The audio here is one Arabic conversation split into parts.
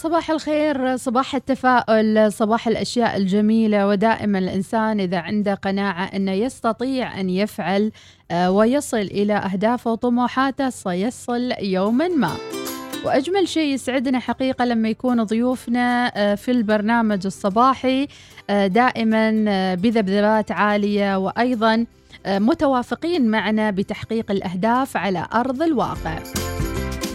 صباح الخير صباح التفاؤل صباح الأشياء الجميلة. ودائما الإنسان إذا عنده قناعة أنه يستطيع أن يفعل آه، ويصل إلى أهدافه وطموحاته سيصل يوما ما. وأجمل شيء يسعدنا حقيقة لما يكون ضيوفنا آه، في البرنامج الصباحي آه، دائما بذبذبات عالية وأيضا متوافقين معنا بتحقيق الأهداف على أرض الواقع.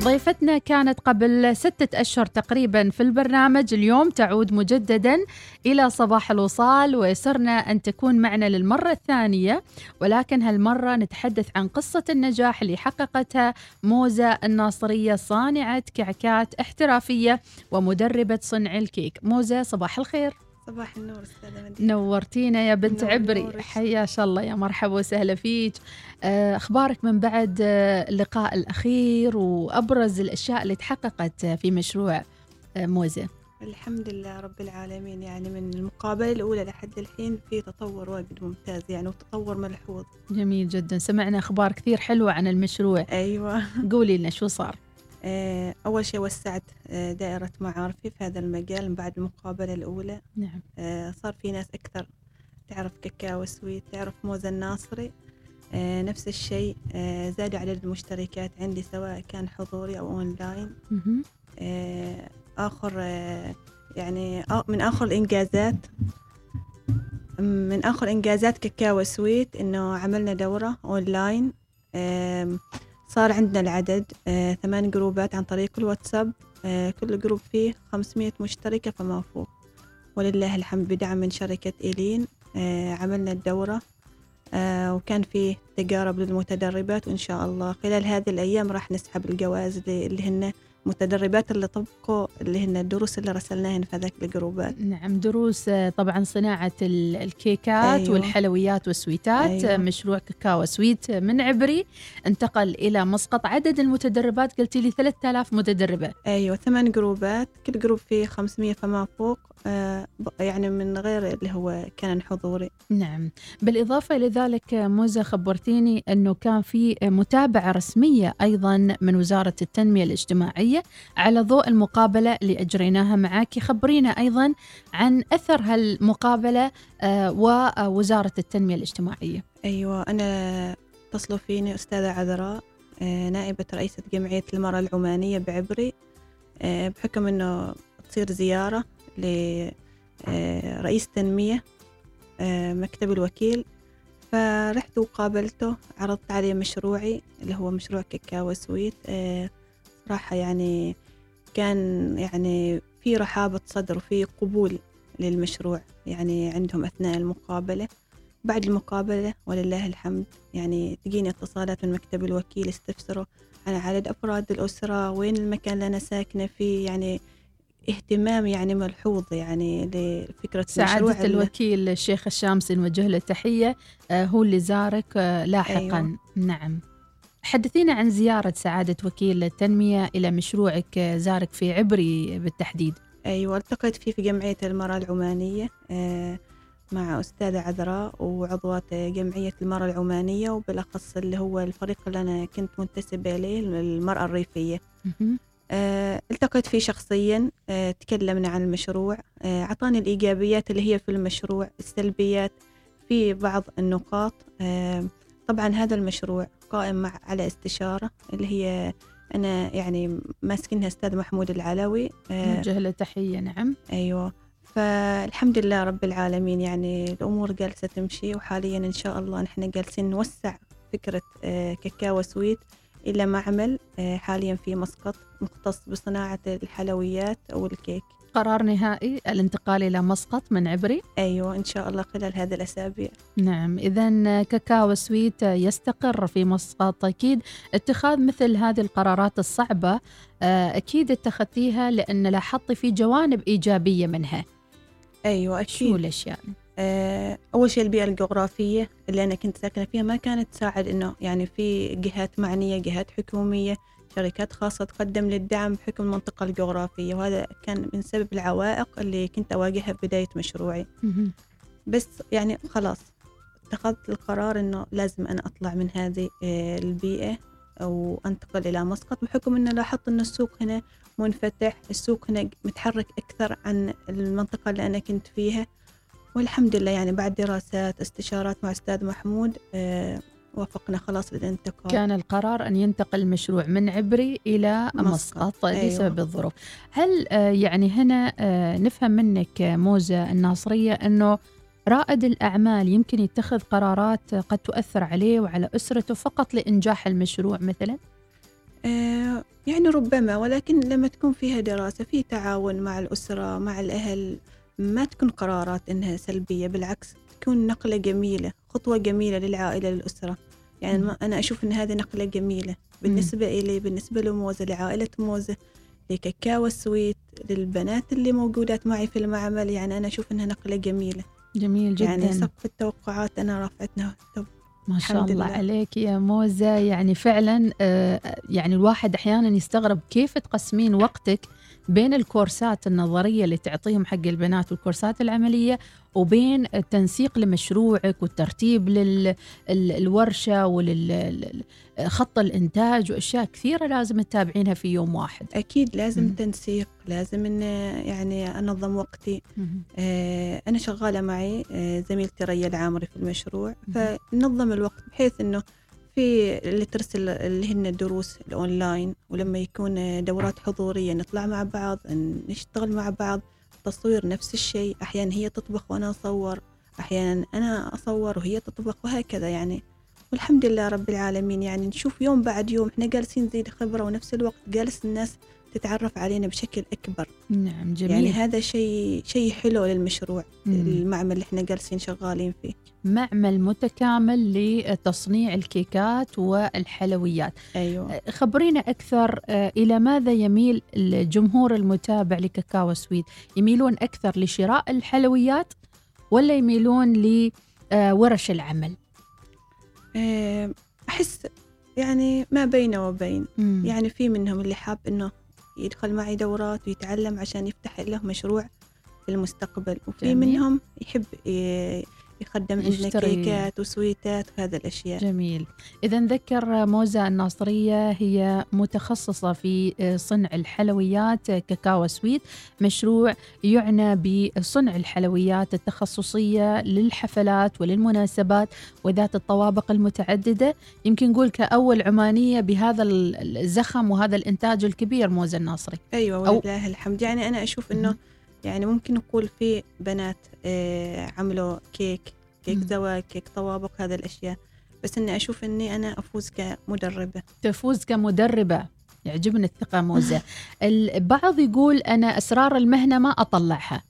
ضيفتنا كانت قبل ستة أشهر تقريبا في البرنامج. اليوم تعود مجددا إلى صباح الوصال ويسرنا أن تكون معنا للمرة الثانية. ولكن هالمرة نتحدث عن قصة النجاح اللي حققتها موزة الناصرية صانعة كعكات احترافية ومدربة صنع الكيك. موزة صباح الخير. صباح النور أستاذة مدينة. نورتينا يا بنت عبري. حيا الله يا مرحبا وسهلا فيك. آه، أخبارك من بعد آه، اللقاء الأخير وأبرز الأشياء اللي تحققت في مشروع آه، موزة. الحمد لله رب العالمين. يعني من المقابلة الأولى لحد الحين في تطور واجد ممتاز يعني وتطور ملحوظ. جميل جدا. سمعنا أخبار كثير حلوة عن المشروع. أيوة. قولي لنا شو صار؟ آه، أول شيء وسعت آه، دائرة معارفي في هذا المجال من بعد المقابلة الأولى. نعم. آه، صار في ناس أكثر تعرف كاكاو سويت تعرف موزة الناصري نفس الشيء زاد عدد المشتركات عندي سواء كان حضوري أو أونلاين. آخر يعني من آخر الإنجازات من آخر إنجازات كاكاو سويت إنه عملنا دورة أونلاين. صار عندنا العدد آه ثمان جروبات عن طريق الواتساب آه كل جروب فيه 500 مشتركة فما فوق. ولله الحمد بدعم من شركة إيلين آه عملنا الدورة وكان فيه تجارب للمتدربات وإن شاء الله خلال هذه الأيام راح نسحب الجوائز اللي هن متدربات اللي طبقوا اللي هن الدروس اللي رسلناهن في هذاك الجروبات نعم دروس آه، طبعا صناعة الكيكات أيوة. والحلويات وال sweetات أيوة. مشروع كاكاو سويت من عبري انتقل إلى مسقط عدد المتدربات قلتي لي 3000 متدربة أيوة ثمان جروبات كل جروب فيه 500 فما فوق آه يعني من غير اللي هو كان حضوري. نعم. بالإضافة إلى ذلك موزة خبرتيني أنه كان في متابعة رسمية أيضا من وزارة التنمية الاجتماعية على ضوء المقابلة اللي أجريناها معك. خبرينا أيضا عن أثر هالمقابلة آه، ووزارة التنمية الاجتماعية. أيوة أنا اتصلوا فيني أستاذة عذراء آه، نائبة رئيسة جمعية المرأة العمانية بعبري آه، بحكم أنه تصير زيارة. لرئيس تنمية مكتب الوكيل. فرحت وقابلته عرضت عليه مشروعي اللي هو مشروع كاكاو سويت صراحة يعني كان يعني في رحابة صدر وفي قبول للمشروع. يعني عندهم أثناء المقابلة. بعد المقابلة ولله الحمد يعني تجيني اتصالات من مكتب الوكيل استفسروا عن عدد أفراد الأسرة وين المكان اللي أنا ساكنة فيه. يعني اهتمام يعني ملحوظ يعني لفكرة سعادة الوكيل الشيخ الشامسي نوجه له تحية. آه، هو اللي زارك آه، لاحقا. أيوة. نعم. حدثينا عن زيارة سعادة وكيل التنمية إلى مشروعك زارك في عبري بالتحديد. أيوة التقيت فيه في جمعية المرأة العمانية آه، مع أستاذة عذراء وعضوات جمعية المرأة العمانية وبالأخص اللي هو الفريق اللي أنا كنت منتسبة إليه المرأة الريفية. آه، التقيت فيه شخصيا آه، تكلمنا عن المشروع أعطاني الإيجابيات اللي هي في المشروع السلبيات في بعض النقاط. طبعا هذا المشروع قائم مع على استشارة اللي هي أنا يعني ماسكنها أستاذ محمود العلوي. نوجه له تحية نعم. أيوة. فالحمد لله رب العالمين يعني الأمور جالسة تمشي وحاليا إن شاء الله نحن جالسين نوسع فكرة آه، كاكاو سويت. إلى معمل آه، حاليا في مسقط مختص بصناعة الحلويات أو الكيك. قرار نهائي الانتقال إلى مسقط من عبري؟ أيوة إن شاء الله خلال هذه الأسابيع. نعم إذا كاكاو سويت يستقر في مسقط. أكيد اتخاذ مثل هذه القرارات الصعبة آه، أكيد اتخذتيها لأن لاحظتي في جوانب إيجابية منها. أيوة أكيد. شو الأشياء؟ آه، أول شيء البيئة الجغرافية اللي أنا كنت ساكنة فيها ما كانت تساعد إنه يعني في جهات معنية جهات حكومية شركات خاصة تقدم للدعم بحكم المنطقة الجغرافية وهذا كان من سبب العوائق اللي كنت أواجهها في بداية مشروعي. بس يعني خلاص اتخذت القرار إنه لازم أنا أطلع من هذه آه، البيئة وأنتقل إلى مسقط بحكم أنه لاحظت أن السوق هنا منفتح السوق هنا متحرك أكثر عن المنطقة اللي أنا كنت فيها. والحمد لله يعني بعد دراسات استشارات مع أستاذ محمود آه وافقنا خلاص للانتقال كان القرار أن ينتقل المشروع من عبري إلى مسقط, مسقط. أيوة. بسبب الظروف هل آه يعني هنا آه نفهم منك موزة الناصرية أنه رائد الأعمال يمكن يتخذ قرارات قد تؤثر عليه وعلى أسرته فقط لإنجاح المشروع مثلا؟ يعني ربما ولكن لما تكون فيها دراسة في تعاون مع الأسرة مع الأهل ما تكون قرارات إنها سلبية بالعكس تكون نقلة جميلة خطوة جميلة للعائلة للأسرة يعني م. أنا أشوف إن هذه نقلة جميلة بالنسبة م. إلي بالنسبة لموزة لعائلة موزة لكاكاو السويت للبنات اللي موجودات معي في المعمل يعني أنا أشوف إنها نقلة جميلة جميل جدا يعني سقف التوقعات أنا رفعتنا ما شاء الله لله. عليك يا موزة يعني فعلا آه يعني الواحد أحيانا يستغرب كيف تقسمين وقتك بين الكورسات النظرية اللي تعطيهم حق البنات والكورسات العملية وبين التنسيق لمشروعك والترتيب للورشة ولخط الإنتاج وأشياء كثيرة لازم تتابعينها في يوم واحد. أكيد لازم م- تنسيق لازم إن يعني أنظم وقتي. آه أنا شغالة معي آه زميلتي ريا العامري في المشروع. فنظم الوقت بحيث إنه في اللي ترسل اللي هن الدروس الأونلاين ولما يكون دورات حضورية نطلع مع بعض نشتغل مع بعض تصوير نفس الشيء أحيانا هي تطبخ وأنا أصور أحيانا أنا أصور وهي تطبخ وهكذا يعني. والحمد لله رب العالمين يعني نشوف يوم بعد يوم إحنا جالسين نزيد خبرة ونفس الوقت جالس الناس تتعرف علينا بشكل أكبر. نعم جميل. يعني هذا شيء شيء حلو للمشروع مم. المعمل اللي إحنا جالسين شغالين فيه. معمل متكامل لتصنيع الكيكات والحلويات. أيوة. خبرينا أكثر إلى ماذا يميل الجمهور المتابع لكاكاو سويت؟ يميلون أكثر لشراء الحلويات ولا يميلون لورش العمل؟ أحس يعني ما بين وبين. مم. يعني في منهم اللي حاب أنه يدخل معي دورات ويتعلم عشان يفتح له مشروع في المستقبل وفي جميل. منهم يحب يقدم عندنا كيكات وسويتات وهذا الأشياء. جميل. إذا ذكر موزة الناصرية هي متخصصة في صنع الحلويات كاكاو سويت. مشروع يعنى بصنع الحلويات التخصصية للحفلات وللمناسبات وذات الطوابق المتعددة. يمكن نقول كأول عمانية بهذا الزخم وهذا الإنتاج الكبير موزة الناصري. أيوة ولله الحمد. يعني أنا أشوف أنه يعني ممكن نقول في بنات آه، عملوا كيك كيك زواج كيك طوابق هذه الأشياء. بس إني أشوف إني أنا أفوز كمدربة. تفوز كمدربة. يعجبني الثقة موزة. البعض يقول أنا أسرار المهنة ما أطلعها.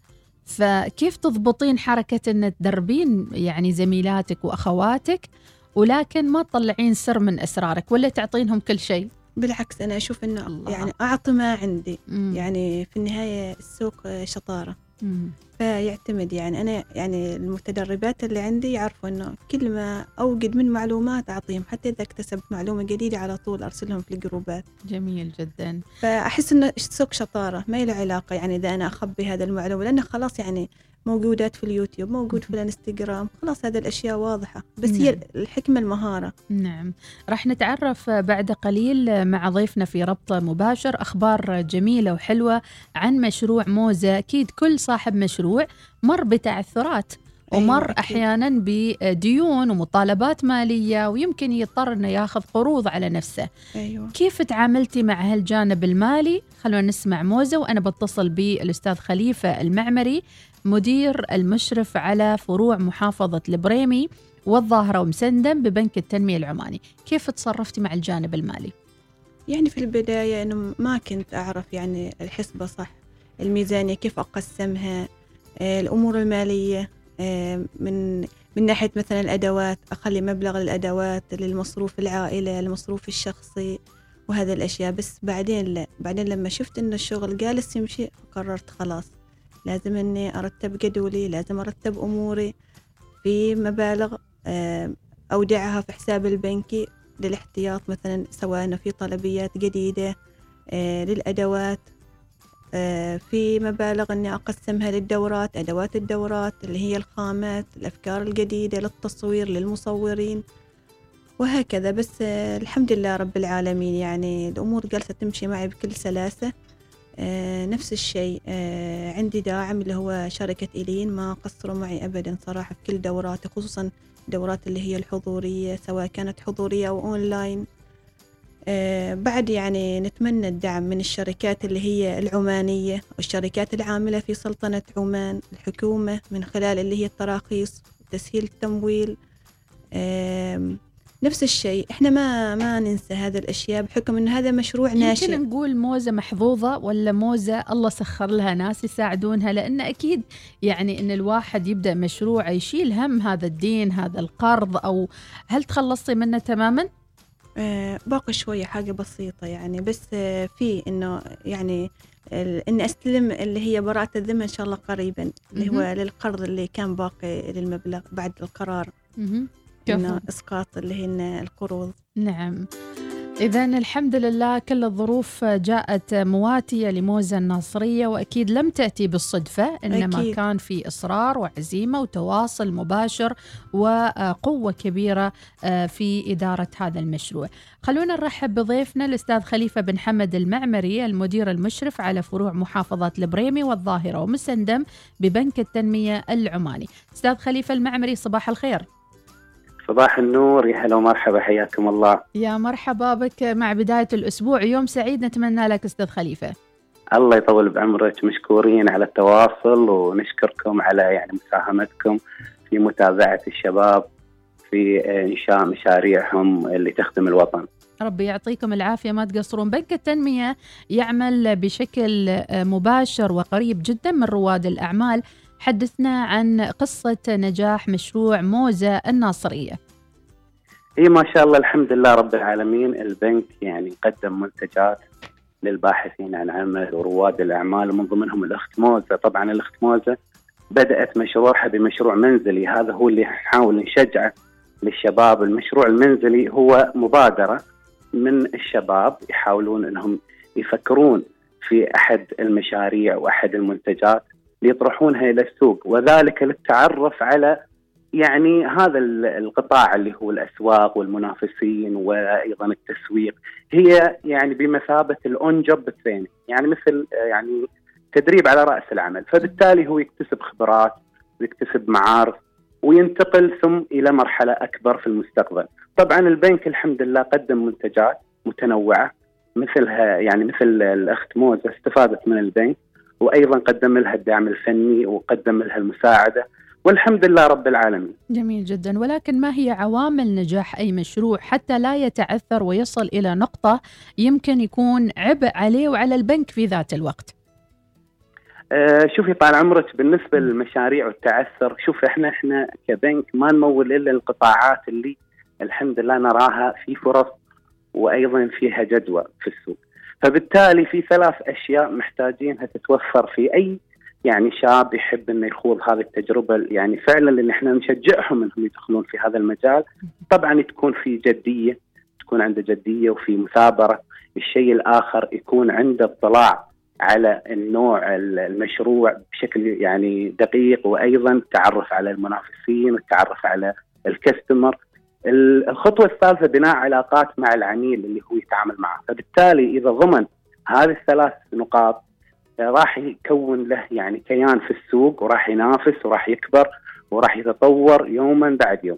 فكيف تضبطين حركة أن تدربين يعني زميلاتك وأخواتك ولكن ما تطلعين سر من أسرارك ولا تعطينهم كل شيء؟ بالعكس أنا أشوف أنه الله. يعني أعطي ما عندي مم. يعني في النهاية السوق شطارة مم. فيعتمد يعني. أنا يعني المتدربات اللي عندي يعرفوا إنه كل ما أوجد من معلومات أعطيهم. حتى إذا اكتسبت معلومة جديدة على طول أرسلهم في الجروبات. جميل جدا. فأحس إنه السوق شطارة ما له علاقة يعني إذا أنا أخبي هذا المعلومة لأنه خلاص يعني موجودات في اليوتيوب موجود في الإنستغرام خلاص هذه الأشياء واضحة. بس نعم. هي الحكمة المهارة. نعم. راح نتعرف بعد قليل مع ضيفنا في ربط مباشر. أخبار جميلة وحلوة عن مشروع موزة. أكيد كل صاحب مشروع مر بتعثرات ومر أيوة أحيانا بديون ومطالبات مالية ويمكن يضطر إنه ياخذ قروض على نفسه. أيوة. كيف تعاملتي مع هالجانب المالي؟ خلونا نسمع موزة وأنا بتصل بالأستاذ خليفة المعمري مدير المشرف على فروع محافظة البريمي والظاهرة ومسندم ببنك التنمية العماني كيف تصرفتي مع الجانب المالي؟ يعني في البداية أنه ما كنت أعرف يعني الحسبة صح الميزانية كيف أقسمها آه، الأمور المالية آه، من من ناحية مثلا الأدوات أخلي مبلغ للأدوات للمصروف العائلة المصروف الشخصي وهذا الأشياء. بس بعدين لا بعدين لما شفت إن الشغل جالس يمشي قررت خلاص لازم إني أرتب جدولي لازم أرتب أموري في مبالغ آه، أودعها في حساب البنكي للاحتياط مثلا سواء في طلبيات جديدة آه، للأدوات. آه، في مبالغ إني أقسمها للدورات أدوات الدورات اللي هي الخامات الأفكار الجديدة للتصوير للمصورين وهكذا. بس آه، الحمد لله رب العالمين يعني الأمور جالسة تمشي معي بكل سلاسة. آه، نفس الشيء آه، عندي داعم اللي هو شركة إيلين ما قصروا معي أبدا صراحة في كل دوراتي خصوصا الدورات اللي هي الحضورية سواء كانت حضورية أو أونلاين. بعد يعني نتمنى الدعم من الشركات اللي هي العمانية والشركات العاملة في سلطنة عمان الحكومة من خلال اللي هي التراخيص تسهيل التمويل. نفس الشيء إحنا ما ما ننسى هذه الأشياء بحكم إنه هذا مشروع ناشئ. يمكن نقول موزة محظوظة ولا موزة الله سخر لها ناس يساعدونها؟ لأن أكيد يعني إن الواحد يبدأ مشروع يشيل هم هذا الدين هذا القرض أو هل تخلصتي منه تماما؟ آه باقي شوية حاجة بسيطة يعني بس في إنه يعني إني أستلم اللي هي براءة الذمة إن شاء الله قريبا اللي هو للقرض اللي كان باقي للمبلغ بعد القرار. إنه إسقاط اللي هن القروض. نعم. إذا الحمد لله كل الظروف جاءت مواتية لموزة الناصرية وأكيد لم تأتي بالصدفة إنما أكيد. كان في إصرار وعزيمة وتواصل مباشر وقوة كبيرة آه، في إدارة هذا المشروع. خلونا نرحب بضيفنا الأستاذ خليفة بن حمد المعمري المدير المشرف على فروع محافظة البريمي والظاهرة ومسندم ببنك التنمية العماني. أستاذ خليفة المعمري صباح الخير. صباح النور. يا هلا ومرحبا حياكم الله. يا مرحبا بك مع بداية الأسبوع. يوم سعيد نتمنى لك أستاذ خليفة. الله يطول بعمرك. مشكورين على التواصل ونشكركم على يعني مساهمتكم في متابعة الشباب في إنشاء مشاريعهم اللي تخدم الوطن. ربي يعطيكم العافية. ما تقصرون. بنك التنمية يعمل بشكل مباشر وقريب جدا من رواد الأعمال. حدثنا عن قصة نجاح مشروع موزة الناصرية. إي ما شاء الله الحمد لله رب العالمين. البنك يعني قدم منتجات للباحثين عن عمل ورواد الأعمال ومن ضمنهم الأخت موزة، طبعا الأخت موزة بدأت مشروعها بمشروع منزلي. هذا هو اللي نحاول نشجعه للشباب، المشروع المنزلي هو مبادرة من الشباب يحاولون إنهم يفكرون في أحد المشاريع وأحد المنتجات ليطرحونها إلى السوق وذلك للتعرف على يعني هذا القطاع اللي هو الأسواق والمنافسين وأيضا التسويق. هي يعني بمثابة الأون جوب تريننج يعني مثل يعني تدريب على رأس العمل. فبالتالي هو يكتسب خبرات ويكتسب معارف وينتقل ثم إلى مرحلة أكبر في المستقبل. طبعا البنك الحمد لله قدم منتجات متنوعة مثلها يعني مثل الأخت موزة استفادت من البنك. وأيضا قدم لها الدعم الفني وقدم لها المساعدة والحمد لله رب العالمين. جميل جدا ولكن ما هي عوامل نجاح أي مشروع حتى لا يتعثر ويصل إلى نقطة يمكن يكون عبء عليه وعلى البنك في ذات الوقت؟ آه شوفي طال عمرك بالنسبة للمشاريع والتعثر شوف إحنا إحنا كبنك ما نمول إلا القطاعات اللي الحمد لله نراها في فرص وأيضا فيها جدوى في السوق. فبالتالي في ثلاث أشياء محتاجينها تتوفر في أي يعني شاب يحب إنه يخوض هذه التجربة. يعني فعلا اللي إحنا نشجعهم إنهم يدخلون في هذا المجال. طبعا تكون في جدية تكون عنده جدية وفي مثابرة. الشيء الآخر يكون عنده اطلاع على النوع المشروع بشكل يعني دقيق وأيضا التعرف على المنافسين والتعرف على الكستمر الخطوة الثالثة بناء علاقات مع العميل اللي هو يتعامل معه فبالتالي إذا ضمن هذه الثلاث نقاط راح يكون له يعني كيان في السوق وراح ينافس وراح يكبر وراح يتطور يوما بعد يوم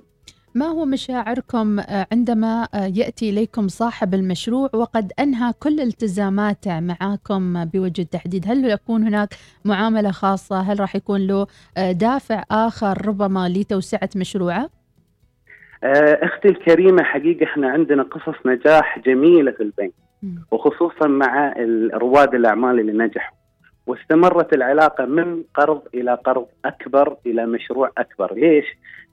ما هو مشاعركم عندما يأتي إليكم صاحب المشروع وقد أنهى كل التزاماته معكم بوجه التحديد، هل يكون هناك معاملة خاصة؟ هل راح يكون له دافع آخر ربما لتوسعة مشروعه؟ آه، أختي الكريمة حقيقة إحنا عندنا قصص نجاح جميلة في البنك وخصوصا مع رواد الأعمال اللي نجحوا واستمرت العلاقة من قرض إلى قرض أكبر إلى مشروع أكبر، ليش؟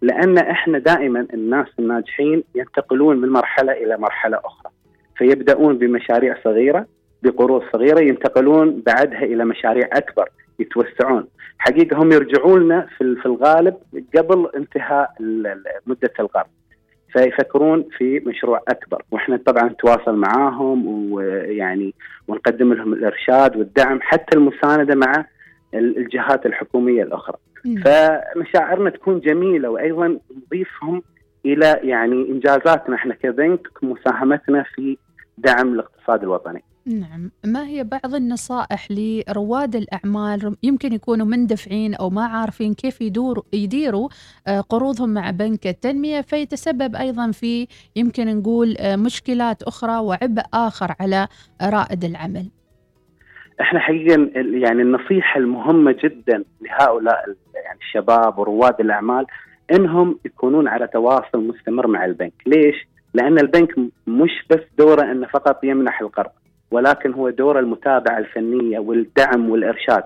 لأن إحنا دائما الناس الناجحين ينتقلون من مرحلة إلى مرحلة أخرى. فيبدأون بمشاريع صغيرة بقروض صغيرة ينتقلون بعدها إلى مشاريع أكبر يتوسعون. حقيقة هم يرجعون لنا في الغالب قبل انتهاء مدة القرض فيفكرون في مشروع أكبر وإحنا طبعا نتواصل معاهم ويعني ونقدم لهم الإرشاد والدعم حتى المساندة مع الجهات الحكومية الأخرى. فمشاعرنا تكون جميلة وأيضا نضيفهم إلى يعني إنجازاتنا إحنا كبنك مساهمتنا في دعم الاقتصاد الوطني. نعم. ما هي بعض النصائح لرواد الأعمال؟ يمكن يكونوا مندفعين أو ما عارفين كيف يدور يديروا آه، قروضهم مع بنك التنمية فيتسبب أيضا في يمكن نقول آه، مشكلات أخرى وعبء آخر على رائد العمل. إحنا حقيقة يعني النصيحة المهمة جدا لهؤلاء يعني الشباب ورواد الأعمال إنهم يكونون على تواصل مستمر مع البنك، ليش؟ لأن البنك مش بس دوره إنه فقط يمنح القرض، ولكن هو دور المتابعة الفنية والدعم والإرشاد.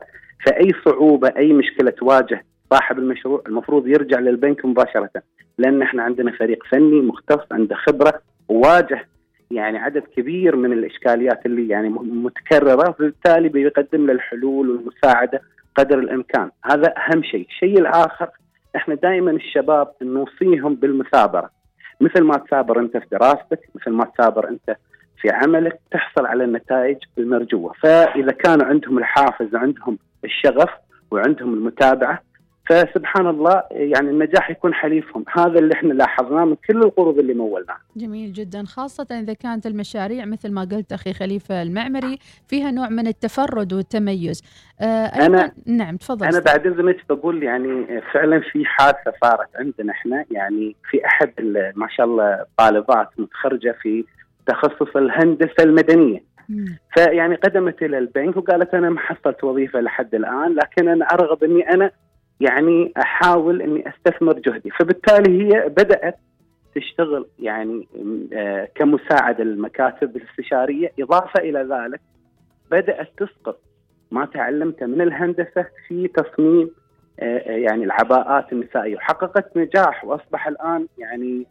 فأي صعوبة أي مشكلة تواجه صاحب المشروع المفروض يرجع للبنك مباشرة. لأن إحنا عندنا فريق فني مختص عنده خبرة وواجه يعني عدد كبير من الإشكاليات اللي يعني متكررة وبالتالي بيقدم له الحلول والمساعدة قدر الإمكان. هذا أهم شيء. الشيء الآخر إحنا دائما الشباب نوصيهم بالمثابرة. مثل ما تثابر أنت في دراستك مثل ما تثابر أنت في عملك تحصل على النتائج المرجوة، فإذا كانوا عندهم الحافز وعندهم الشغف وعندهم المتابعة فسبحان الله يعني النجاح يكون حليفهم. هذا اللي إحنا لاحظناه من كل القروض اللي مولناها. جميل جدا. خاصة إذا كانت المشاريع مثل ما قلت أخي خليفة المعمري فيها نوع من التفرد والتميز. آه أنا نعم تفضل أنا بعد إذنك بقول يعني فعلا في حادثة صارت عندنا إحنا. يعني في أحد ما شاء الله طالبات متخرجة في تخصص الهندسة المدنية. فيعني قدمت إلى البنك وقالت أنا ما حصلت وظيفة لحد الآن لكن أنا أرغب إني أنا يعني أحاول إني أستثمر جهدي. فبالتالي هي بدأت تشتغل يعني آه، كمساعد المكاتب الاستشارية. إضافة إلى ذلك بدأت تسقط ما تعلمته من الهندسة في تصميم آه، آه، يعني العباءات النسائية. وحققت نجاح وأصبح الآن يعني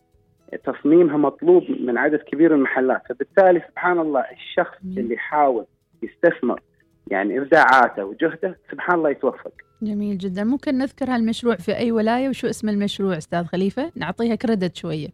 تصميمها مطلوب من عدد كبير من المحلات. فبالتالي سبحان الله الشخص مم. اللي يحاول يستثمر يعني إبداعاته وجهده سبحان الله يتوفق. جميل جدا. ممكن نذكر هالمشروع في أي ولاية؟ وشو اسم المشروع أستاذ خليفة؟ نعطيها كريدت شوية.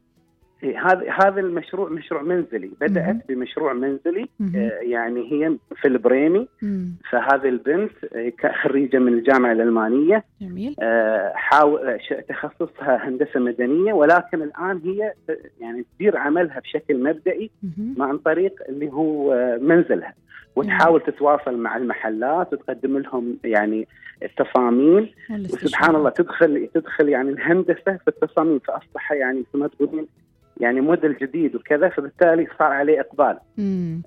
هذا هذا المشروع مشروع منزلي. بدأت مم. بمشروع منزلي آه يعني هي في البريمي. مم. فهذه البنت آه، خريجة من الجامعة الألمانية. جميل. آه حاول تخصصها هندسة مدنية ولكن الآن هي يعني تدير عملها بشكل مبدئي مم. عن طريق اللي هو آه، منزلها. وتحاول تتواصل مع المحلات وتقدم لهم يعني التصاميم. وسبحان الله تدخل تدخل يعني الهندسة في التصاميم. فأصبح يعني مثل ما تقولين يعني موديل جديد وكذا فبالتالي صار عليه إقبال.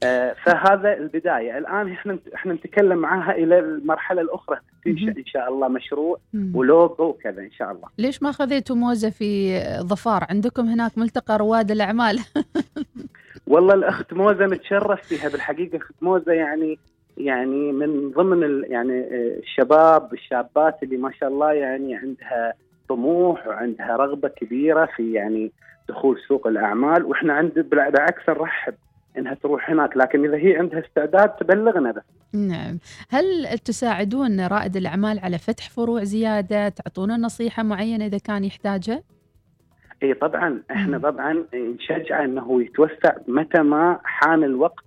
آه فهذا البداية. الآن إحنا إحنا نتكلم معاها إلى المرحلة الأخرى. إن شاء الله مشروع ولوجو وكذا إن شاء الله. ليش ما خذيتوا موزة في ظفار؟ عندكم هناك ملتقى رواد الأعمال. والله الأخت موزة نتشرف فيها بالحقيقة. أخت موزة يعني يعني من ضمن يعني آه، الشباب الشابات اللي ما شاء الله يعني عندها طموح وعندها رغبة كبيرة في يعني دخول سوق الأعمال وإحنا عند بالعكس نرحب إنها تروح هناك لكن إذا هي عندها استعداد تبلغنا بس. نعم، هل تساعدون رائد الأعمال على فتح فروع زيادة؟ تعطونه نصيحة معينة إذا كان يحتاجها؟ إي طبعا إحنا طبعا نشجعه إنه يتوسع متى ما حان الوقت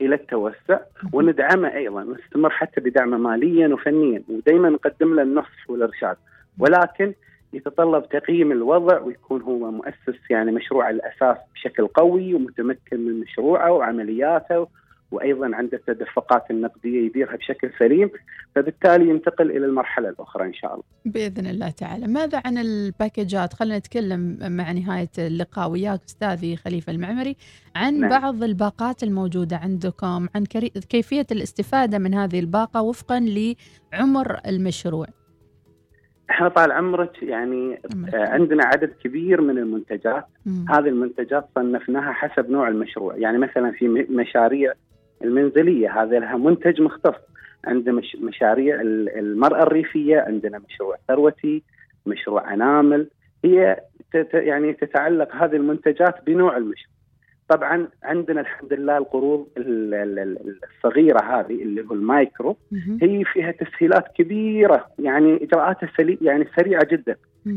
إلى التوسع وندعمه أيضا نستمر حتى بدعمه ماليا وفنيا ودائما نقدم له النصح والإرشاد ولكن يتطلب تقييم الوضع ويكون هو مؤسس يعني مشروع الأساس بشكل قوي ومتمكن من مشروعه وعملياته وأيضا عنده التدفقات النقدية يديرها بشكل سليم فبالتالي ينتقل إلى المرحلة الأخرى إن شاء الله. بإذن الله تعالى، ماذا عن الباكجات؟ خلينا نتكلم مع نهاية اللقاء وياك أستاذي خليفة المعمري عن نعم. بعض الباقات الموجودة عندكم، عن كيفية الاستفادة من هذه الباقة وفقا لعمر المشروع. إحنا طال عمرك يعني آه، عندنا عدد كبير من المنتجات. مم. هذه المنتجات صنفناها حسب نوع المشروع. يعني مثلا في مشاريع المنزلية هذا لها منتج مختص. عندنا مشاريع المرأة الريفية عندنا مشروع ثروتي مشروع أنامل. هي يعني تتعلق هذه المنتجات بنوع المشروع. طبعا عندنا الحمد لله القروض الصغيرة هذه اللي هو المايكرو هي فيها تسهيلات كبيرة يعني إجراءاتها سلي يعني سريعة جدا.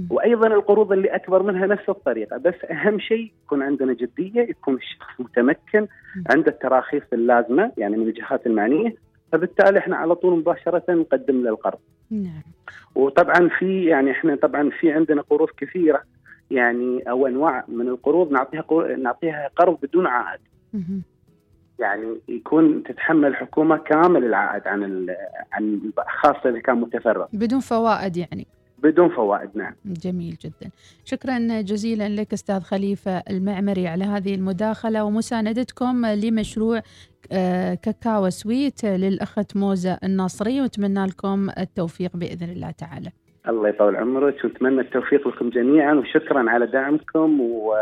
وأيضا القروض اللي أكبر منها نفس الطريقة بس أهم شيء يكون عندنا جدية يكون الشخص متمكن عنده التراخيص اللازمة يعني من الجهات المعنية. فبالتالي إحنا على طول مباشرة نقدم له القرض. نعم. وطبعا في يعني إحنا طبعا في عندنا قروض كثيرة. يعني أو أنواع من القروض نعطيها قر- نعطيها قرض بدون عائد. يعني يكون تتحمل الحكومة كامل العائد عن ال- عن خاصه إذا كان متفرغ. بدون فوائد يعني. بدون فوائد نعم. جميل جدا. شكرا جزيلا لك أستاذ خليفة المعمري على هذه المداخلة ومساندتكم لمشروع آه، كاكاو سويت للأخت موزة الناصري ونتمنى لكم التوفيق بإذن الله تعالى. الله يطول عمرك ونتمنى التوفيق لكم جميعا وشكرا على دعمكم و-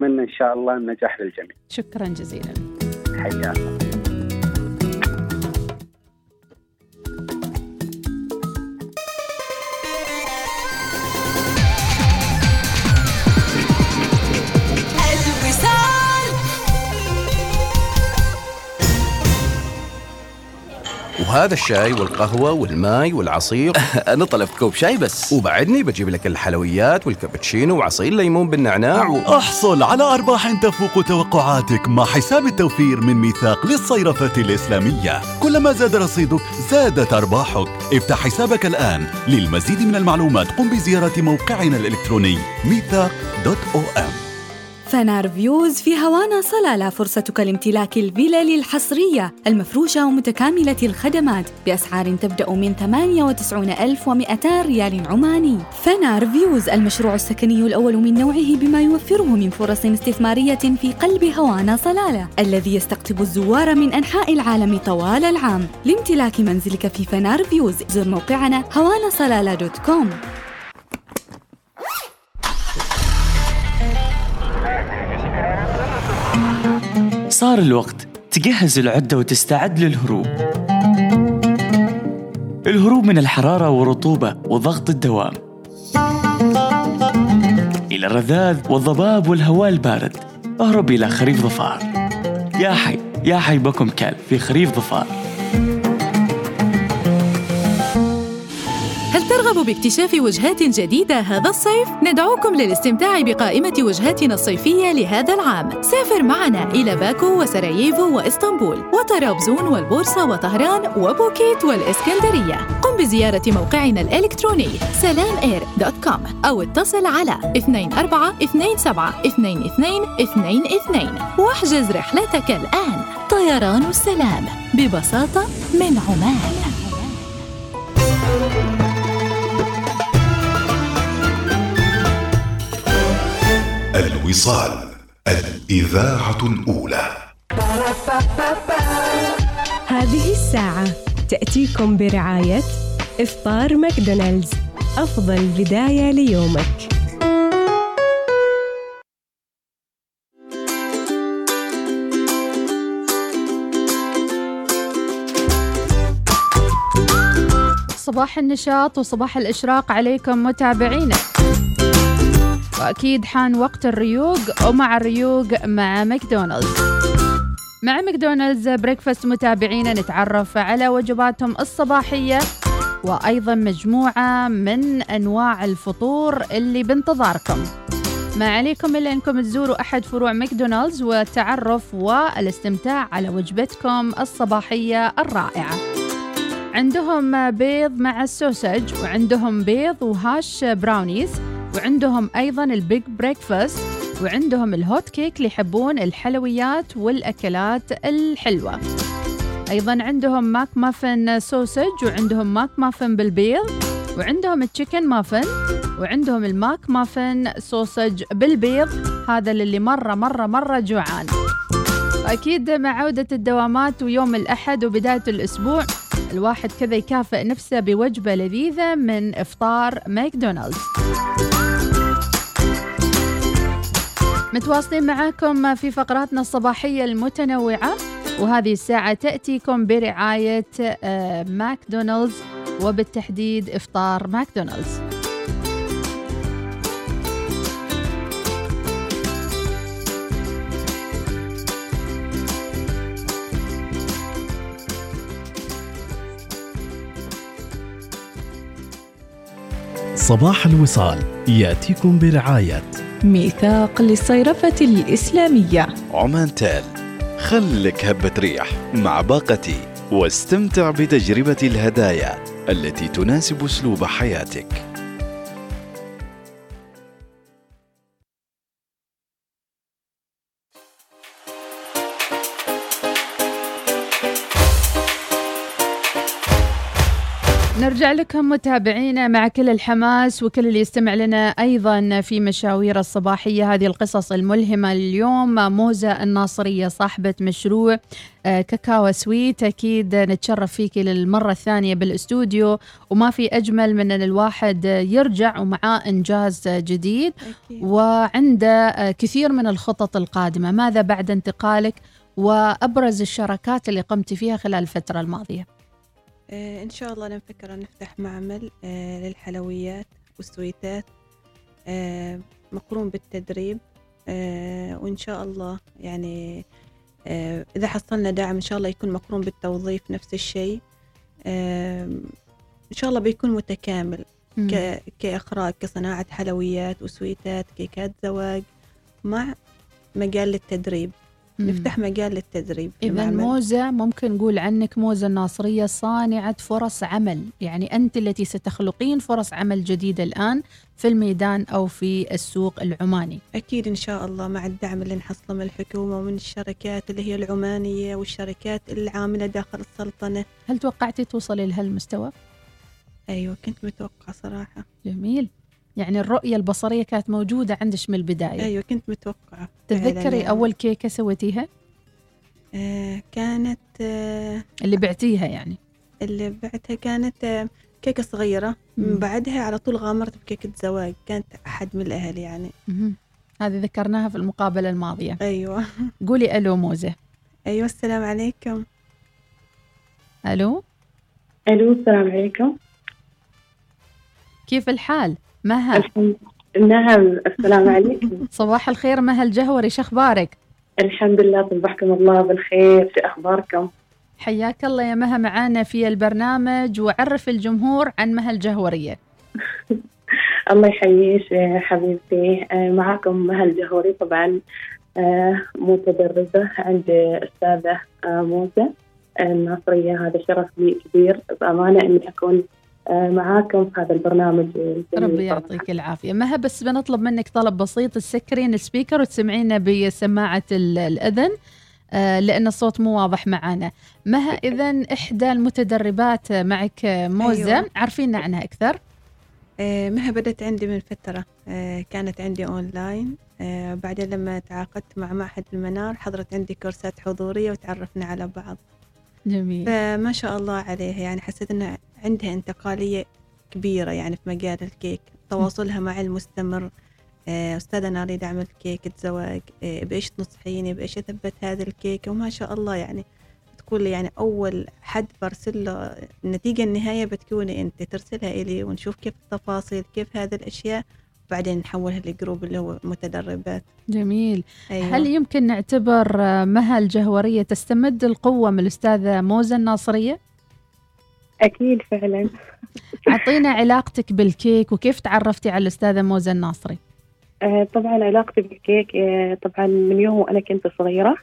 ونتمنى إن شاء الله النجاح للجميع. شكرا جزيلا. حياكم. وهذا الشاي والقهوة والماي والعصير. أنا طلبت كوب شاي بس. وبعدني بجيب لك الحلويات والكابتشينو وعصير ليمون بالنعناع و... أحصل على أرباح تفوق توقعاتك مع حساب التوفير من ميثاق للصيرفة الإسلامية. كلما زاد رصيدك زادت أرباحك. افتح حسابك الآن. للمزيد من المعلومات قم بزيارة موقعنا الإلكتروني ميثاق dot om. فنار فيوز في هوانا صلالة فرصتك لامتلاك الفلل الحصرية المفروشة ومتكاملة الخدمات بأسعار تبدأ من 98200 ريال عماني. فنار فيوز المشروع السكني الأول من نوعه بما يوفره من فرص استثمارية في قلب هوانا صلالة الذي يستقطب الزوار من أنحاء العالم طوال العام. لامتلاك منزلك في فنار فيوز زر موقعنا هوانا صلالة dot كوم. صار الوقت تجهز العدة وتستعد للهروب. الهروب من الحرارة والرطوبة وضغط الدوام. إلى الرذاذ والضباب والهواء البارد. أهرب إلى خريف ظفار. يا حي يا حي بكم كلب في خريف ظفار. ترغب باكتشاف وجهات جديدة هذا الصيف؟ ندعوكم للاستمتاع بقائمة وجهاتنا الصيفية لهذا العام. سافر معنا إلى باكو وسراييفو وإسطنبول وطرابزون والبورصة وطهران وبوكيت والإسكندرية. قم بزيارة موقعنا الإلكتروني com أو اتصل على 2427 واحجز رحلتك الآن. طيران السلام ببساطة من عمان. الوصال الإذاعة الأولى. هذه الساعة تأتيكم برعاية إفطار ماكدونالدز. أفضل بداية ليومك. صباح النشاط وصباح الإشراق عليكم متابعينا. وأكيد حان وقت الريوق ومع الريوق مع ماكدونالدز. مع ماكدونالدز breakfast متابعينا نتعرف على وجباتهم الصباحية وأيضا مجموعة من أنواع الفطور اللي بانتظاركم. ما عليكم إلا أنكم تزوروا أحد فروع ماكدونالدز والتعرف والاستمتاع على وجبتكم الصباحية الرائعة. عندهم بيض مع ال sausage وعندهم بيض و hash brownies وعندهم أيضا ال big breakfast وعندهم ال hot cake اللي يحبون الحلويات والأكلات الحلوة. أيضا عندهم ماك muffin sausage وعندهم ماك مافن بالبيض وعندهم ال chicken muffin وعندهم الماك muffin sausage بالبيض. هذا للي مرة مرة مرة جوعان. أكيد مع عودة الدوامات ويوم الأحد وبداية الأسبوع الواحد كذا يكافئ نفسه بوجبة لذيذة من إفطار ماكدونالدز. متواصلين معاكم في فقراتنا الصباحية المتنوعة وهذه الساعة تأتيكم برعاية آه، ماكدونالدز وبالتحديد إفطار ماكدونالدز. صباح الوصال يأتيكم برعاية ميثاق للصيرفة الإسلامية. عمان تال خلك هبة ريح مع باقتي واستمتع بتجربة الهدايا التي تناسب أسلوب حياتك. لكم متابعينا مع كل الحماس وكل اللي يستمع لنا أيضا في مشاوير الصباحية. هذه القصص الملهمة اليوم. موزة الناصرية صاحبة مشروع آه، كاكاو سويت. أكيد نتشرف فيك للمرة الثانية بالأستوديو. وما في أجمل من أن الواحد يرجع ومعاه إنجاز جديد. أكيد. وعنده آه، كثير من الخطط القادمة. ماذا بعد انتقالك وأبرز الشراكات اللي قمت فيها خلال الفترة الماضية؟ آه، إن شاء الله نفكر نفتح معمل آه، للحلويات والسويتات آه، مقرون بالتدريب آه، وإن شاء الله يعني آه، إذا حصلنا دعم إن شاء الله يكون مقرون بالتوظيف نفس الشيء آه، إن شاء الله بيكون متكامل. ك- كإخراج كصناعة حلويات وسويتات كيكات زواج مع مجال للتدريب مم. نفتح مجال للتدريب إذا. موزة ممكن نقول عنك موزة الناصرية صانعة فرص عمل يعني أنت التي ستخلقين فرص عمل جديدة الآن في الميدان أو في السوق العماني أكيد إن شاء الله مع الدعم اللي نحصله من الحكومة ومن الشركات اللي هي العمانية والشركات العاملة داخل السلطنة هل توقعتي توصلي لهالمستوى؟ أيوة كنت متوقعة صراحة جميل يعني الرؤية البصرية كانت موجودة عندك من البداية. أيوة كنت متوقعة تتذكري يعني. أول كيكة سويتيها؟ آه كانت آه اللي بعتيها يعني. اللي بعتها كانت آه كيكة صغيرة. من. بعدها على طول غامرت بكيكة زواج. كانت أحد من الأهل يعني. هذه ذكرناها في المقابلة الماضية. أيوة. قولي ألو موزة. أيوة السلام عليكم. ألو؟ ألو السلام عليكم. كيف الحال؟ مها نعم السلام عليكم. صباح الخير مها الجهوري شخبارك؟ الحمد لله صبحكم الله بالخير. شو أخباركم؟ حياك الله يا مها معانا في البرنامج وعرف الجمهور عن مها الجهورية الله يحييك حبيبتي. آه، معاكم مها الجهوري طبعا. آه، متدربة عند أستاذة آه، موزة الناصرية. هذا شرف لي كبير. بأمانة إني أكون معاكم في هذا البرنامج. ربي. يعطيك العافية. مها بس بنطلب منك طلب بسيط. تسكرين ال speaker وتسمعينا بسماعة ال- الأذن آه، لأن الصوت مو واضح معانا. مها إذا إحدى المتدربات معك آه، موزة. أيوة. عارفينا عنها أكثر؟ آه، مها بدأت عندي من فترة. آه، كانت عندي أونلاين. آه، بعدين لما تعاقدت مع معهد المنار حضرت عندي كورسات حضورية وتعرفنا على بعض. جميل. فما شاء الله عليها. يعني حسيت أن عندها انتقالية كبيرة يعني في مجال الكيك. تواصلها معي المستمر. آه، أستاذة أنا أريد أعمل كيكة زواج آه، بإيش تنصحيني؟ بإيش أثبت هذه الكيكة وما شاء الله يعني تقول لي يعني أول حد برسل له النتيجة النهاية بتكوني أنت. ترسلها إلي ونشوف كيف التفاصيل كيف هذه الأشياء. وبعدين نحولها لجروب اللي هو متدربات جميل أيوة. هل يمكن نعتبر مها الجهورية تستمد القوة من الأستاذة موزة الناصرية؟ أكيد فعلا أعطينا علاقتك بالكيك وكيف تعرفتي على الأستاذة موزة الناصري آه، طبعا علاقتي بالكيك آه، طبعا من يوم وأنا كنت صغيرة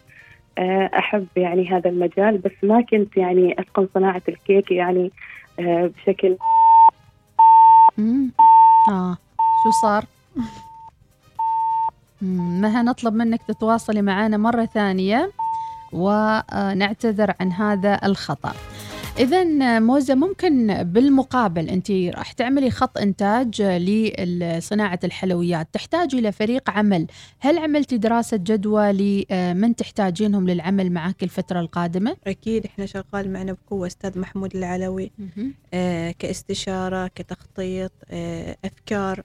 آه، أحب يعني هذا المجال بس ما كنت يعني أتقن صناعة الكيك يعني آه، بشكل مم. آه شو صار؟ مها نطلب منك تتواصلي معنا مرة ثانية ونعتذر عن هذا الخطأ. إذا موزة ممكن بالمقابل أنت راح تعملي خط إنتاج لصناعة الحلويات. تحتاجي إلى فريق عمل. هل عملتي دراسة جدوى لمن تحتاجينهم للعمل معك الفترة القادمة؟ أكيد إحنا شغال معنا بقوة أستاذ محمود العلوي. آه كاستشارة كتخطيط آه أفكار.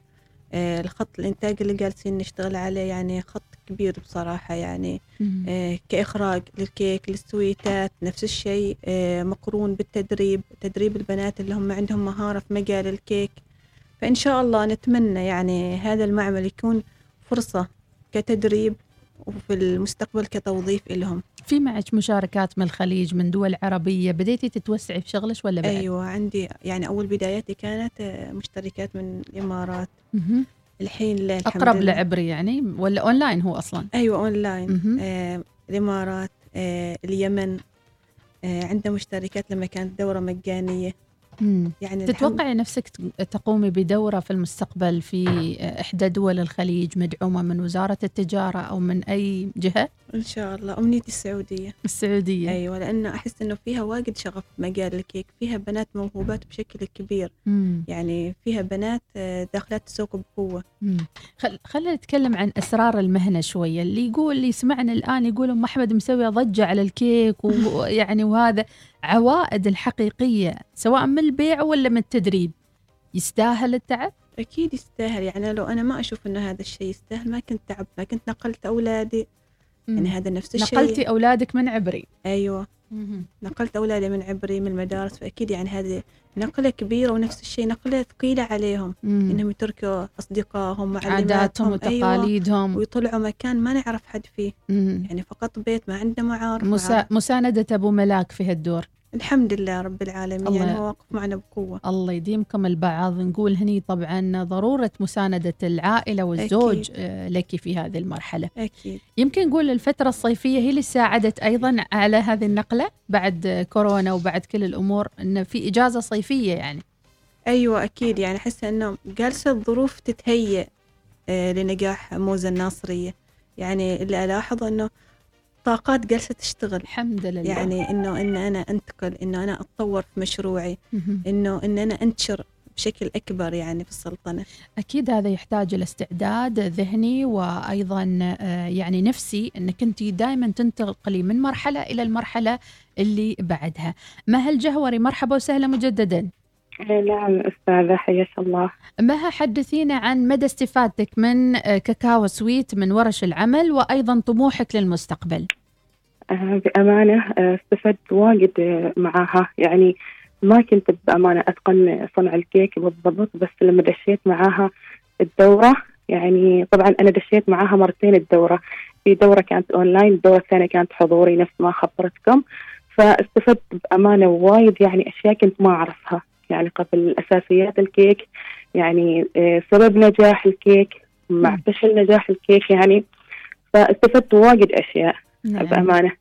الخط الإنتاج اللي جالسين نشتغل عليه يعني خط كبير بصراحة يعني. آه كإخراج للكيك للسويتات نفس الشيء آه مقرون بالتدريب تدريب البنات اللي هم عندهم مهارة في مجال الكيك فإن شاء الله نتمنى يعني هذا المعمل يكون فرصة كتدريب وفي المستقبل كتوظيف لهم في معك مشاركات من الخليج من دول عربية بديتي تتوسعي في شغلك ولا بعد؟ أيوة عندي يعني أول بداياتي كانت مشتركات من الإمارات. الحين لا الحمد أقرب. لعبري يعني ولا أونلاين هو أصلا؟ أيوة أونلاين. آه الإمارات آه اليمن آه عندنا مشتركات لما كانت دورة مجانية مم. يعني الحمد- تتوقعي نفسك تقومي بدورة في المستقبل في إحدى دول الخليج مدعومة من وزارة التجارة أو من أي جهة؟ إن شاء الله أمنيتي السعودية السعودية أيوه لأنه أحس إنه فيها واجد شغف مجال الكيك فيها بنات موهوبات بشكل كبير مم. يعني فيها بنات آه، داخلات السوق بقوة مم. خل... خلينا نتكلم عن إسرار المهنة شوية اللي يقول اللي يسمعنا الآن يقول أم أحمد مسوي ضجة على الكيك ويعني وهذا عوائد الحقيقية سواء من البيع ولا من التدريب. يستاهل التعب؟ أكيد يستاهل. يعني لو أنا ما أشوف إنه هذا الشيء يستاهل ما كنت تعب ما كنت نقلت أولادي. يعني هذا نفس الشيء. نقلتي أولادك من عبري. أيوه. نقلت أولادي من عبري من المدارس فأكيد يعني هذه نقلة كبيرة ونفس الشيء نقلة ثقيلة عليهم. مم. إنهم يتركوا أصدقائهم عاداتهم أيوة وتقاليدهم. ويطلعوا مكان ما نعرف حد فيه. مم. يعني فقط بيت ما عنده معارف مسا... مساندة أبو ملاك في هالدور. الحمد لله رب العالمين الله- يعني هو واقف معنا بقوة. الله يديمكم البعض. نقول هني طبعا ضرورة مساندة العائلة والزوج أكيد. آه، لك في هذه المرحلة. أكيد. يمكن نقول الفترة الصيفية هي اللي ساعدت أيضا على هذه النقلة بعد كورونا وبعد كل الأمور أن في إجازة صيفية يعني. أيوه أكيد. يعني أحس إنه جالسة الظروف تتهيأ آه، لنجاح موزة الناصرية. يعني اللي ألاحظ إنه طاقات جالسه تشتغل. الحمد لله. يعني إنه إن أنا أنتقل إنه أنا أتطور في مشروعي. إنه إن أنا أنتشر بشكل أكبر يعني في السلطنة. أكيد هذا يحتاج إلى استعداد ذهني وأيضا آه، يعني نفسي أنك أنت دائما تنتقلي من مرحلة إلى المرحلة اللي بعدها. مها الجهوري مرحبا وسهلا مجددا. نعم أستاذة حياك الله. مها حدثينا عن مدى استفادتك من آه، كاكاو سويت من ورش العمل وأيضا طموحك للمستقبل. بأمانة آه، استفدت واجد آه، معاها. يعني ما كنت بأمانة أتقن صنع الكيك بالضبط بس لما دشيت معاها الدورة يعني طبعا أنا دشيت معاها مرتين الدورة. في دورة كانت أونلاين الدورة الثانية كانت حضوري نفس ما خبرتكم. فاستفدت بأمانة وايد يعني أشياء كنت ما أعرفها. يعني قبل أساسيات الكيك يعني آه، سبب نجاح الكيك مع فشل نجاح الكيك يعني فاستفدت واجد أشياء. نعم. بأمانة.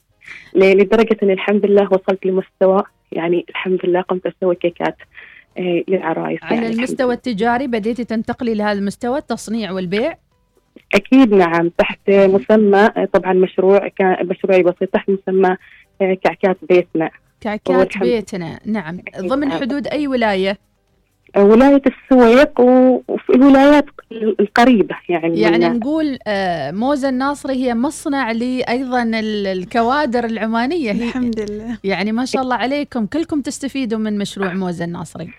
ل- لدرجة أن الحمد لله وصلت لمستوى يعني الحمد لله قمت أسوي كيكات آه، للعرايس على يعني المستوى التجاري بديتي تنتقلي لهذا المستوى التصنيع والبيع؟ أكيد نعم تحت مسمى آه، طبعا مشروع كان مشروعي بسيط تحت مسمى آه، كعكات بيتنا. كعكات بيتنا نعم. ضمن نعم. حدود أي ولاية؟ آه، ولاية السويق وفي الولايات القريبة يعني. يعني من- نقول آه، موزة الناصري هي مصنع لأيضا ال- الكوادر العمانية. الحمد لله. يعني ما شاء الله عليكم. كلكم تستفيدوا من مشروع موزة الناصري.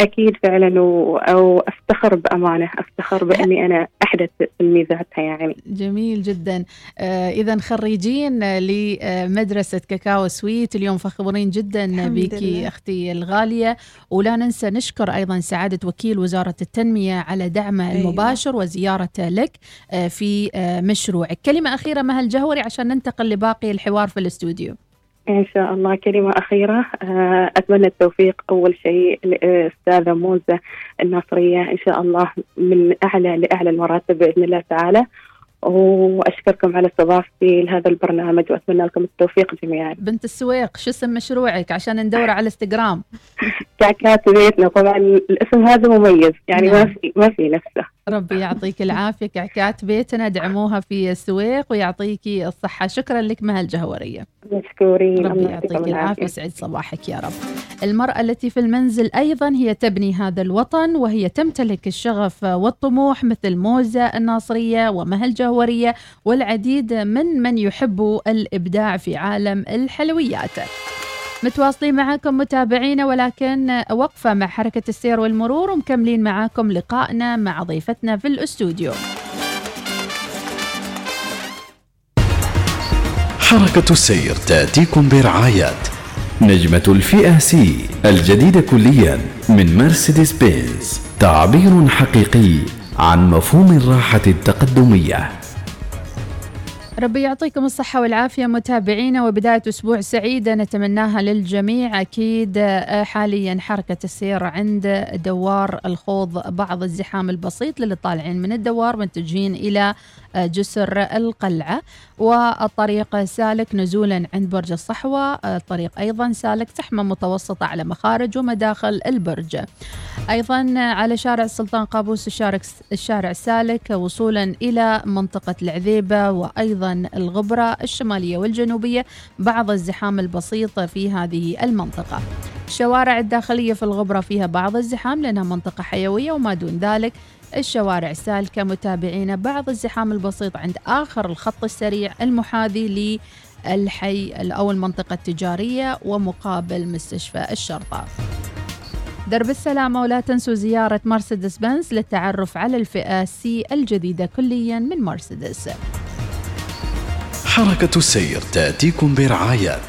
أكيد فعلا و- أو أفتخر بأمانة أفتخر بأني أنا أحدث تلميذاتها يعني. جميل جدا. آه إذا خريجين لمدرسة كاكاو سويت اليوم فخورين جدا لله. أختي الغالية. ولا ننسى نشكر أيضا سعادة وكيل وزارة التنمية على دعمه أيوة. المباشر وزيارته لك آه، في آه، مشروعك. كلمة أخيرة مها الجهوري عشان ننتقل لباقي الحوار في الاستوديو. إن شاء الله كلمة أخيرة. آه، أتمنى التوفيق أول شيء لأستاذة موزة الناصرية إن شاء الله من أعلى لأعلى المراتب بإذن الله تعالى. وأشكركم على استضافتي لهذا البرنامج وأتمنى لكم التوفيق جميعا. بنت السويق شو اسم مشروعك عشان ندور على انستغرام كعكات بيتنا طبعا الاسم هذا مميز يعني ما نعم. في ما في نفسه. ربي يعطيك العافية. كعكات بيتنا دعموها في السويق ويعطيكي الصحة. شكرا لك مها الجهورية. مشكورين. ربي يعطيك العافية سعد صباحك يا رب. المرأة التي في المنزل أيضا هي تبني هذا الوطن وهي تمتلك الشغف والطموح مثل موزة الناصرية ومها الجهورية والعديد من من يحبوا الإبداع في عالم الحلويات. متواصلين معاكم متابعينا ولكن وقفة مع حركة السير والمرور ومكملين معاكم لقائنا مع ضيفتنا في الأستوديو. حركة السير تأتيكم برعاية نجمة الفئة سي الجديدة كليا من مرسيدس بنز تعبير حقيقي عن مفهوم الراحة التقدمية. ربي يعطيكم الصحة والعافية متابعينا وبداية أسبوع سعيدة. نتمناها للجميع. أكيد آه، حاليا حركة السير عند دوار الخوض بعض الزحام البسيط للي طالعين من الدوار متجهين إلى جسر القلعة. والطريق سالك نزولا عند برج الصحوة. الطريق أيضا سالك زحمة متوسطة على مخارج ومداخل البرج. أيضا على شارع السلطان قابوس الشارع, سالك وصولا إلى منطقة العذيبة وأيضا الغبرة الشمالية والجنوبية. بعض الزحام البسيط في هذه المنطقة. الشوارع الداخلية في الغبرة فيها بعض الزحام لأنها منطقة حيوية وما دون ذلك. الشوارع سالكة متابعين بعض الزحام البسيط عند آخر الخط السريع المحاذي للحي أو المنطقة التجارية ومقابل مستشفى الشرطة. درب السلامة ولا تنسوا زيارة مرسيدس بنز للتعرف على الفئة سي الجديدة كليا من مرسيدس. حركة السير تأتيكم برعاية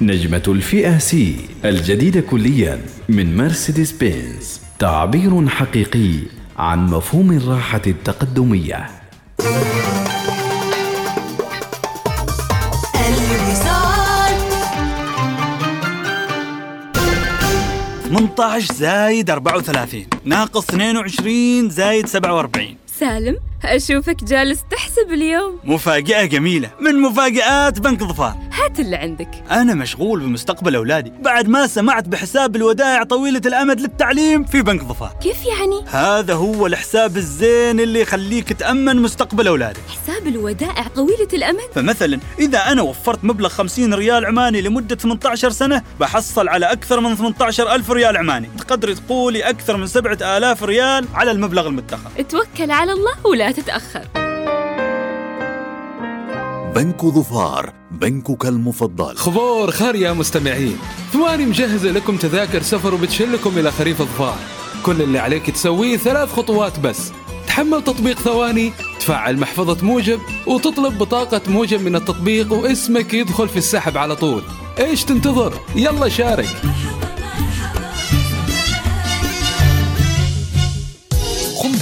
نجمة الفئة سي الجديدة كليا من مرسيدس بنز تعبير حقيقي. عن مفهوم الراحة التقدمية. الوصال. 18 زايد 34 ناقص 22 زايد 47 سالم أشوفك جالس تحسب اليوم. مفاجأة جميلة من مفاجآت بنك ظفار. هات اللي عندك. أنا مشغول بمستقبل أولادي. بعد ما سمعت بحساب الودائع طويلة الأمد للتعليم في بنك ظفار. كيف يعني؟ هذا هو الحساب الزين اللي يخليك تأمن مستقبل أولادك. حساب الودائع طويلة الأمد؟ فمثلا إذا أنا وفرت مبلغ 50 ريال عماني لمدة 18 سنة بحصل على أكثر من 18 ألف ريال عماني. تقدري تقولي أكثر من 7000 ريال على المبلغ المدخر توكل على الله ولا تتأخر. بنك ظفار بنكك المفضل. خبور خير يا مستمعين. ثواني مجهزة لكم تذاكر سفر وبتشلكم إلى خريف ظفار. كل اللي عليك تسويه ثلاث خطوات بس. تحمل تطبيق ثواني تفعل محفظة موجب وتطلب بطاقة موجب من التطبيق واسمك يدخل في السحب على طول. إيش تنتظر؟ يلا شارك.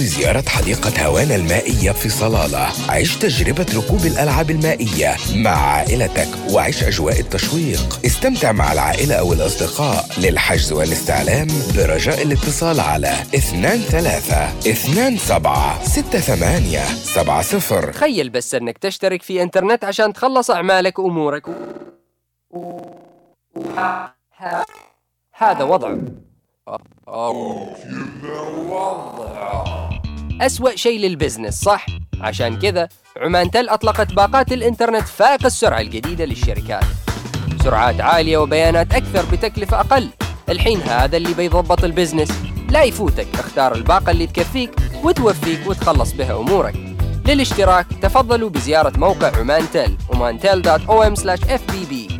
قم بزيارة حديقة هوانا المائية في صلالة. عيش تجربة ركوب الألعاب المائية مع عائلتك وعيش أجواء التشويق. استمتع مع العائلة أو الأصدقاء للحجز والاستعلام برجاء الاتصال على 23 27 68 70 تخيل بس إنك تشترك في إنترنت عشان تخلص أعمالك وأمورك. هذا وضعه أسوأ شيء لل business صح؟ عشان كذا عمان تل أطلقت باقات الإنترنت فائق السرعة الجديدة للشركات. سرعات عالية وبيانات أكثر بتكلفة أقل. الحين هذا اللي بيضبط ال business. لا يفوتك اختار الباقة اللي تكفيك وتوفيك وتخلص بها أمورك. للاشتراك تفضلوا بزيارة موقع عمان تل omantel.om/fbb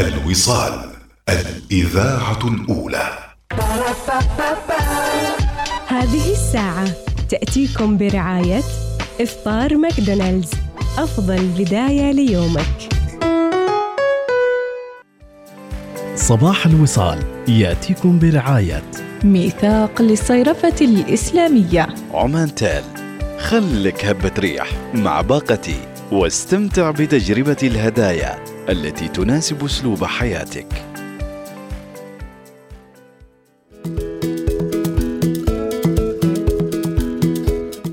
الوصال الإذاعة الأولى. هذه الساعة تأتيكم برعاية إفطار ماكدونالدز. أفضل بداية ليومك. صباح الوصال يأتيكم برعاية. ميثاق للصيرفة الإسلامية. عمان تال خلك هبة ريح مع باقتي واستمتع بتجربة الهدايا. التي تناسب أسلوب حياتك.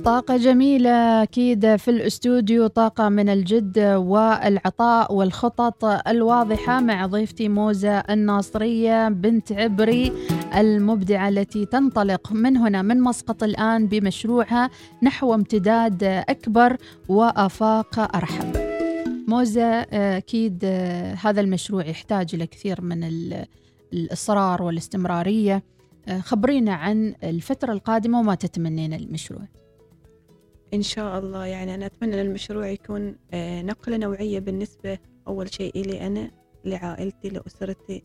طاقة جميلة أكيد في الأستوديو طاقة من الجد والعطاء والخطط الواضحة مع ضيفتي موزة الناصرية بنت عبري المبدعة التي تنطلق من هنا من مسقط الآن بمشروعها نحو امتداد أكبر وآفاق أرحب موزة أكيد هذا المشروع يحتاج إلى كثير من الإصرار والاستمرارية. خبرينا عن الفترة القادمة وما تتمنين المشروع. إن شاء الله. يعني أنا أتمنى أن المشروع يكون آه، نقلة نوعية بالنسبة أول شيء إلي أنا لعائلتي لأسرتي.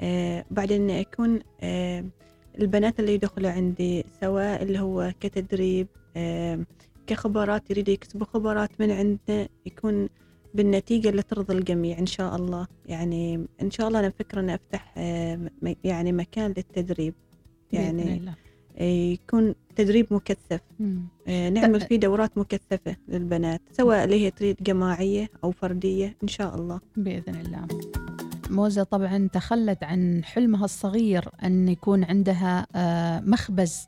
آه، بعدين يكون آه، البنات اللي يدخلوا عندي سواء اللي هو كتدريب كخبرات يريدوا يكسبوا خبرات من عندنا يكون بالنتيجة اللي ترضي الجميع إن شاء الله. يعني إن شاء الله أنا فكرة أن أفتح يعني مكان للتدريب. يعني الله. يكون تدريب مكثف. آه، نعمل فيه دورات مكثفة للبنات سواء اللي هي تريد جماعية أو فردية إن شاء الله. بإذن الله. موزة طبعا تخلت عن حلمها الصغير أن يكون عندها آه، مخبز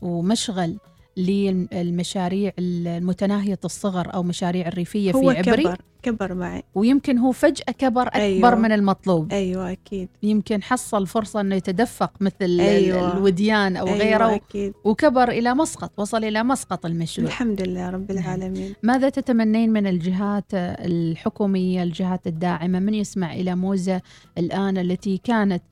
ومشغل. للمشاريع المتناهية الصغر أو مشاريع الريفية هو في عبري. كبر كبر معي. ويمكن هو فجأة كبر أكبر أيوة. من المطلوب. أيوة أكيد. يمكن حصل فرصة أنه يتدفق مثل أيوة. الوديان أو أيوة غيره أكيد. وكبر إلى مسقط وصل إلى مسقط المشروع. الحمد لله رب العالمين. ماذا تتمنين من الجهات الحكومية الجهات الداعمة؟ من يسمع إلى موزة الآن التي كانت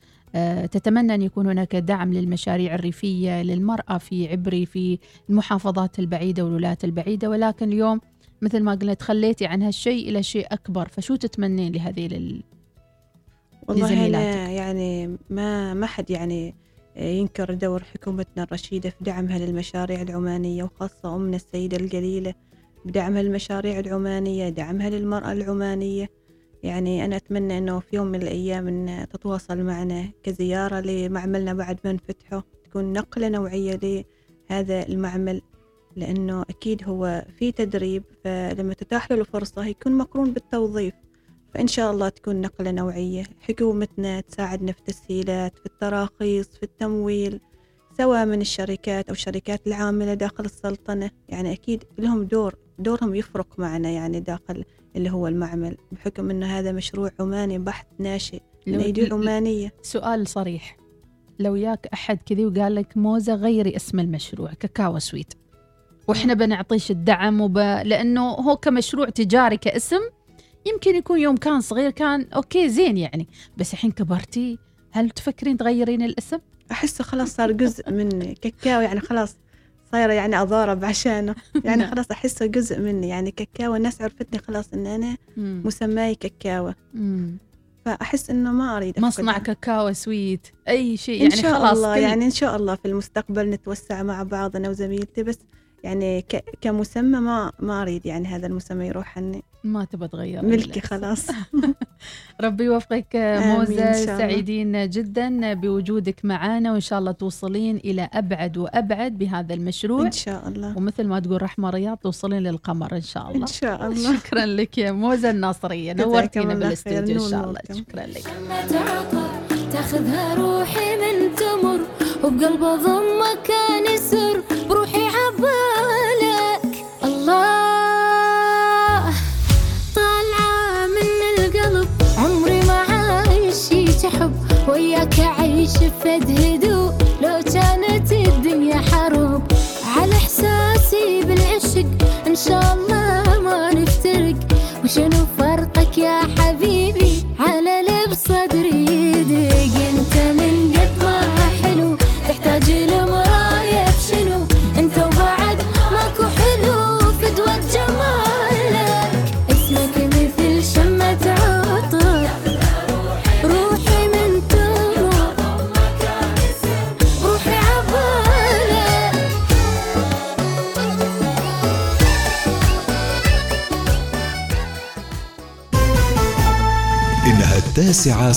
تتمنى أن يكون هناك دعم للمشاريع الريفية للمرأة في عبري في المحافظات البعيدة والولايات البعيدة. ولكن اليوم مثل ما قلنا تخليتي عن هالشيء إلى شيء أكبر. فشو تتمنين لهذه لل... والله؟ أنا يعني ما ما حد يعني ينكر دور حكومتنا الرشيدة في دعمها للمشاريع العمانية وخاصة أمنا السيدة الجليلة بدعمها للمشاريع العمانية دعمها للمرأة العمانية. يعني أنا أتمنى أنه في يوم من الأيام أن تتواصل معنا كزيارة لمعملنا بعد ما نفتحه تكون نقلة نوعية لهذا المعمل لأنه أكيد هو في تدريب فلما تتاح له الفرصة يكون مقرون بالتوظيف فإن شاء الله تكون نقلة نوعية. حكومتنا تساعدنا في التسهيلات في التراخيص في التمويل سواء من الشركات أو الشركات العاملة داخل السلطنة. يعني أكيد لهم دور دورهم يفرق معنا يعني داخل اللي هو المعمل بحكم أنه هذا مشروع عماني بحت ناشئ من أيدي عمانية. سؤال صريح. لو ياك أحد كذي وقال لك موزة غيري اسم المشروع كاكاو سويت. وإحنا بنعطيش الدعم وب... لأنه هو كمشروع تجاري كاسم يمكن يكون يوم كان صغير كان okay زين يعني. بس الحين كبرتي هل تفكرين تغيرين الاسم؟ أحسه خلاص صار جزء من كاكاو يعني خلاص صايرة يعني أضارب عشانه يعني نعم. خلاص أحسه جزء مني يعني كاكاو الناس عرفتني خلاص إن أنا. مسماي كاكاو. فأحس إنه ما أريد مصنع. كاكاو سويت أي شيء إن يعني شاء خلاص الله كل- يعني إن شاء الله في المستقبل نتوسع مع بعض أنا وزميلتي بس يعني ك... كمسمى ما ما أريد يعني هذا المسمى يروح عني. ما تبى تغير ملكي. خلاص. ربي يوفقك موزة. سعيدين جدا بوجودك معنا وإن شاء الله توصلين إلى أبعد وأبعد بهذا المشروع. إن شاء الله. ومثل ما تقول رحمة رياض توصلين للقمر إن شاء الله. إن شاء الله. شكرا لك يا موزة الناصرية. نورتينا خير. إن شاء الله. شكرا لك. تاخذها روحي من تمر وبقلب ضمك كان وياك أعيش